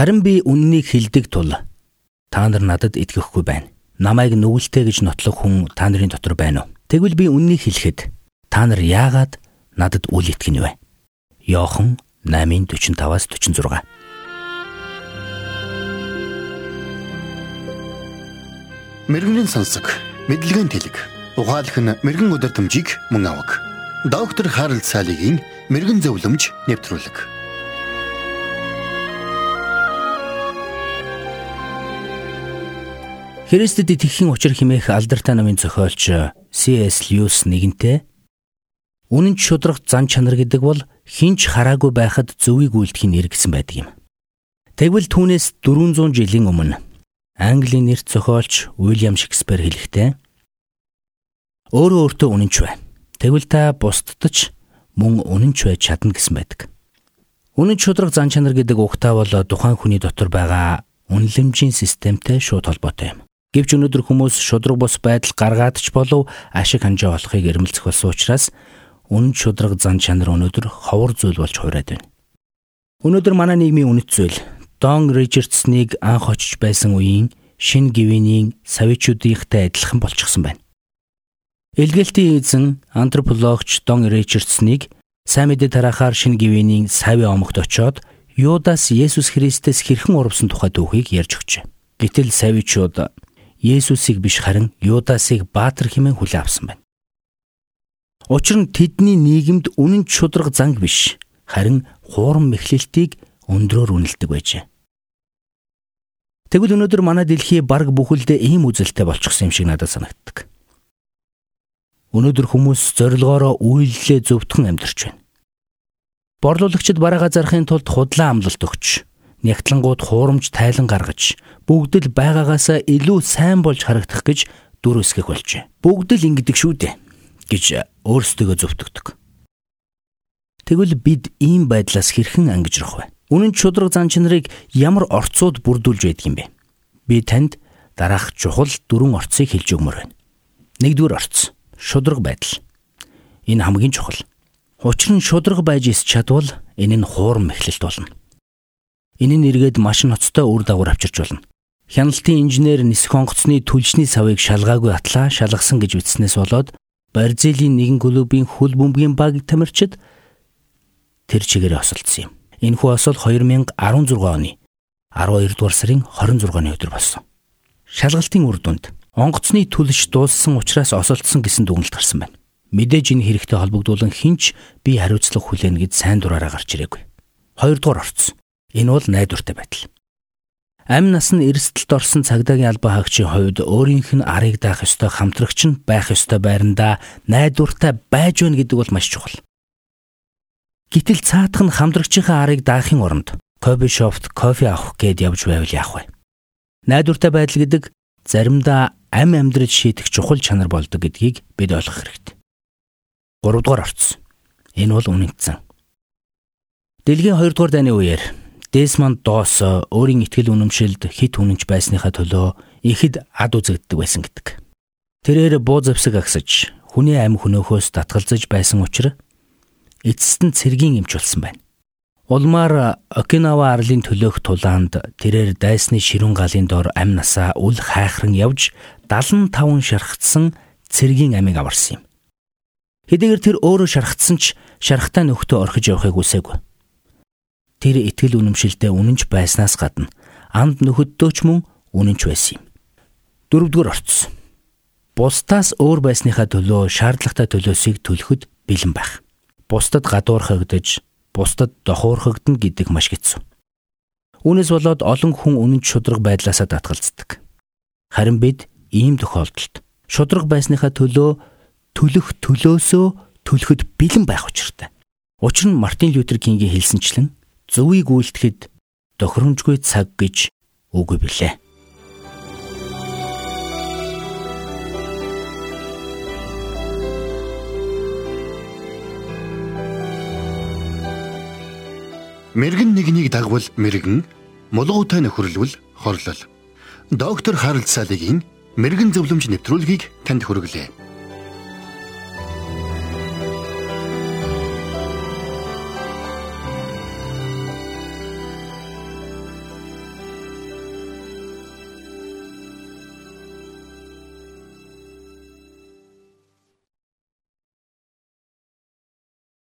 Харин би үннийг хэлдэг тул та нар надад итгэхгүй байна. Намайг нүгэлтэй гэж нотлох хүн та нарын дотор байна уу? Тэгвэл би үннийг хэлэхэд та нар яагаад надад үл итгэнэ вэ? Йохан 8:45-аас 46. Мэргэний сонсог, мэдлэгийн тэлэг. Ухаалх нь мэрэгэн өдөр төмжийг мөн авах. Доктор Харалт цаалогийн мэрэгэн зөвлөмж нэвтрүүлэг. Христэд итгэхийн учир химээх алдартай намын зохиолч C.S. Lewis нэгэнтээ Үнэн шудрах зан чанар гэдэг бол хинч хараагүй байхад зөвийг үйлдэхийн нэр гэсэн байдаг юм. Тэгвэл түүнээс 400 жилийн өмнө Английн нэрт зохиолч Уильям Шекспир хэлэхдээ өөрөө өөртөө үнэнч бай. Тэгвэл та бусдад мөн үнэнч байж чадна гэсэн байдаг. Үнэн шудрах зан чанар гэдэг угтаа бол тухайн хүний дотор байгаа үнэлэмжийн системтэй шууд холбоотой юм. Гэвч өнөөдөр хүмүүс шудраг бус байдал гаргаад ч болов ашиг ханжаа олохыг эрмэлзэх болсон учраас үнэн шудраг зан чанар өнөөдөр ховор зүйл болж хуурайд байна. Өнөөдөр манай нийгмийн үнэт зүйл Дон Ричардсныг анх очиж байсан үеийн шин гвинийн савичуудынхтай адилхан болчихсон байна. Илгээлтийн эзэн антропологч Дон Ричардсныг сайн мэдээ тараахаар шин гвинийн сави омогт очоод Юдас Есүс Христэс хэрхэн урвсан тухай түүхийг ярьж өгчээ. Гэтэл савичууд Есүсийг биш харин Юдасыг баатар хэмээн хүлээн авсан байна. Учир нь тэдний нийгэмд үнэн шудраг занг биш харин хуурам мэхлэлтийг өндрөөр үнэлдэг байжээ. Тэгвэл өнөөдөр манай дэлхий бараг бүхэлдээ ийм үзэлтэй болчихсон юм шиг надад санагддаг. Өнөөдөр хүмүүс зорилгоороо үйлдэлээ зөвтгөн амьдарч байна. Борлуулагчид бараагаа зарахын тулд худлаа амлалт өгч нягтлангууд хуурамч тайлан гаргаж бүгд л байгаагаасаа илүү сайн болж харагдах гэж дүр өсгөх болжээ. Бүгд л ингэдэг шүү дээ гэж өөрсдөө зөвтгдөг. Тэгвэл бид ийм байдлаас хэрхэн ангижрах вэ? Үнэн чудраг зан чанарыг ямар орцууд бүрдүүлж байдаг юм бэ? Би танд дараах чухал дөрвөн орцыг хэлж өгмөр байна. Нэгдүгээр орц шудраг байдал. Энэ хамгийн чухал. Учир нь шудраг байж ис чадвал энэ нь хуурам мэхлэлт болно. Энэ нь эргээд маш ноцтой үр дагавар авчирч болно. Хяналтын инженер нисэх онгоцны түлшний савыг шалгаагүй атлаа шалгасан гэж ütснээс болоод Бразилийн нэгэн клубын хөл бөмбөгийн баг тамирчид тэр чигээрээ осолдсон юм. Энэхүү осол 2016 оны 12 дугаар сарын 26-ны өдөр болсон. Шалгалтын үр дүнд онгоцны түлш дууссан учраас осолдсон гэсэн дүгнэлт гарсан байна. Мэдээж энэ хэрэгтэй холбогдуулан хинч би хариуцлага хүлээнэ гэж сайн дураараа гарч ирээгүй. Хоёрдугаар орц. Энэ бол найдвартай байдал. Амь нас нь эрсдэлд орсон цагдаагийн албан хаагчийн хувьд өөрийнх нь арыг даах ёстой хамтрагч нь байх ёстой байрандаа найдвартай байж гэнэ гэдэг бол маш чухал. Гэтэл цаадах нь хамтрагчийнхаа арыг даахын оронд кофе шопт кофе авах гээд явж байвал яах вэ? Найдвартай байдал гэдэг заримдаа амь амьдрал шийдэх чухал чанар болдог гэдгийг бид ойлгох хэрэгтэй. 3 дугаар орц. Энэ бол үнэнтсэн. Дэлхийн 2 дугаар дайны үеэр Десмонд Доос өөрийн ихтгэл үнэмшилд хит үнэнч байсныхаа төлөө ихэд ад үзэгддэг байсан гэдэг. Тэрээр буу завсаг агсаж хүний амь хөнөөхөөс татгалзаж байсан учраас эцэст нь цэргийн эмч болсон байна. Улмаар Окинава арлын төлөөх тулаанд тэрээр дайсны ширүүн галын дор амь насаа үл хайхран явж 75 шархтсан цэргийн амийг аварсан юм. Хэдийгээр тэр өөрөө шархтсан ч шархтаа нөхдөө орхиж явахыг үсээгүй тэр итгэл үнэмшилдээ үнэнч байснаас гадна анд нөхөддөө ч мөн үнэнч байсан юм. Дөрөвдүгээр орц. Бусдаас өөр байсныхаа төлөө шаардлагатай төлөөсийг төлөхөд бэлэн байх. Бусдад гадуурхагдаж, бусдад дохуурхагдана гэдэг маш хэцүү. Үүнээс болоод олон хүн үнэнч шудраг байдлаасаа татгалздаг. Харин бид ийм тохиолдолд шудраг байсныхаа төлөө төлөх төлөөсөө төлөхөд бэлэн байх учиртай. Учир нь Мартин Лютер Кингийн хэлсэнчлэн зөвийг үйлдэхэд тохиромжгүй цаг гэж үгүй билээ. Мэргэн нэгнийг дагвал мэргэн, мулгуутай нөхөрлөл хорлол. Доктор Харалт Салигийн мэрэгэн зөвлөмж нэвтрүүлгийг танд хүргэлээ.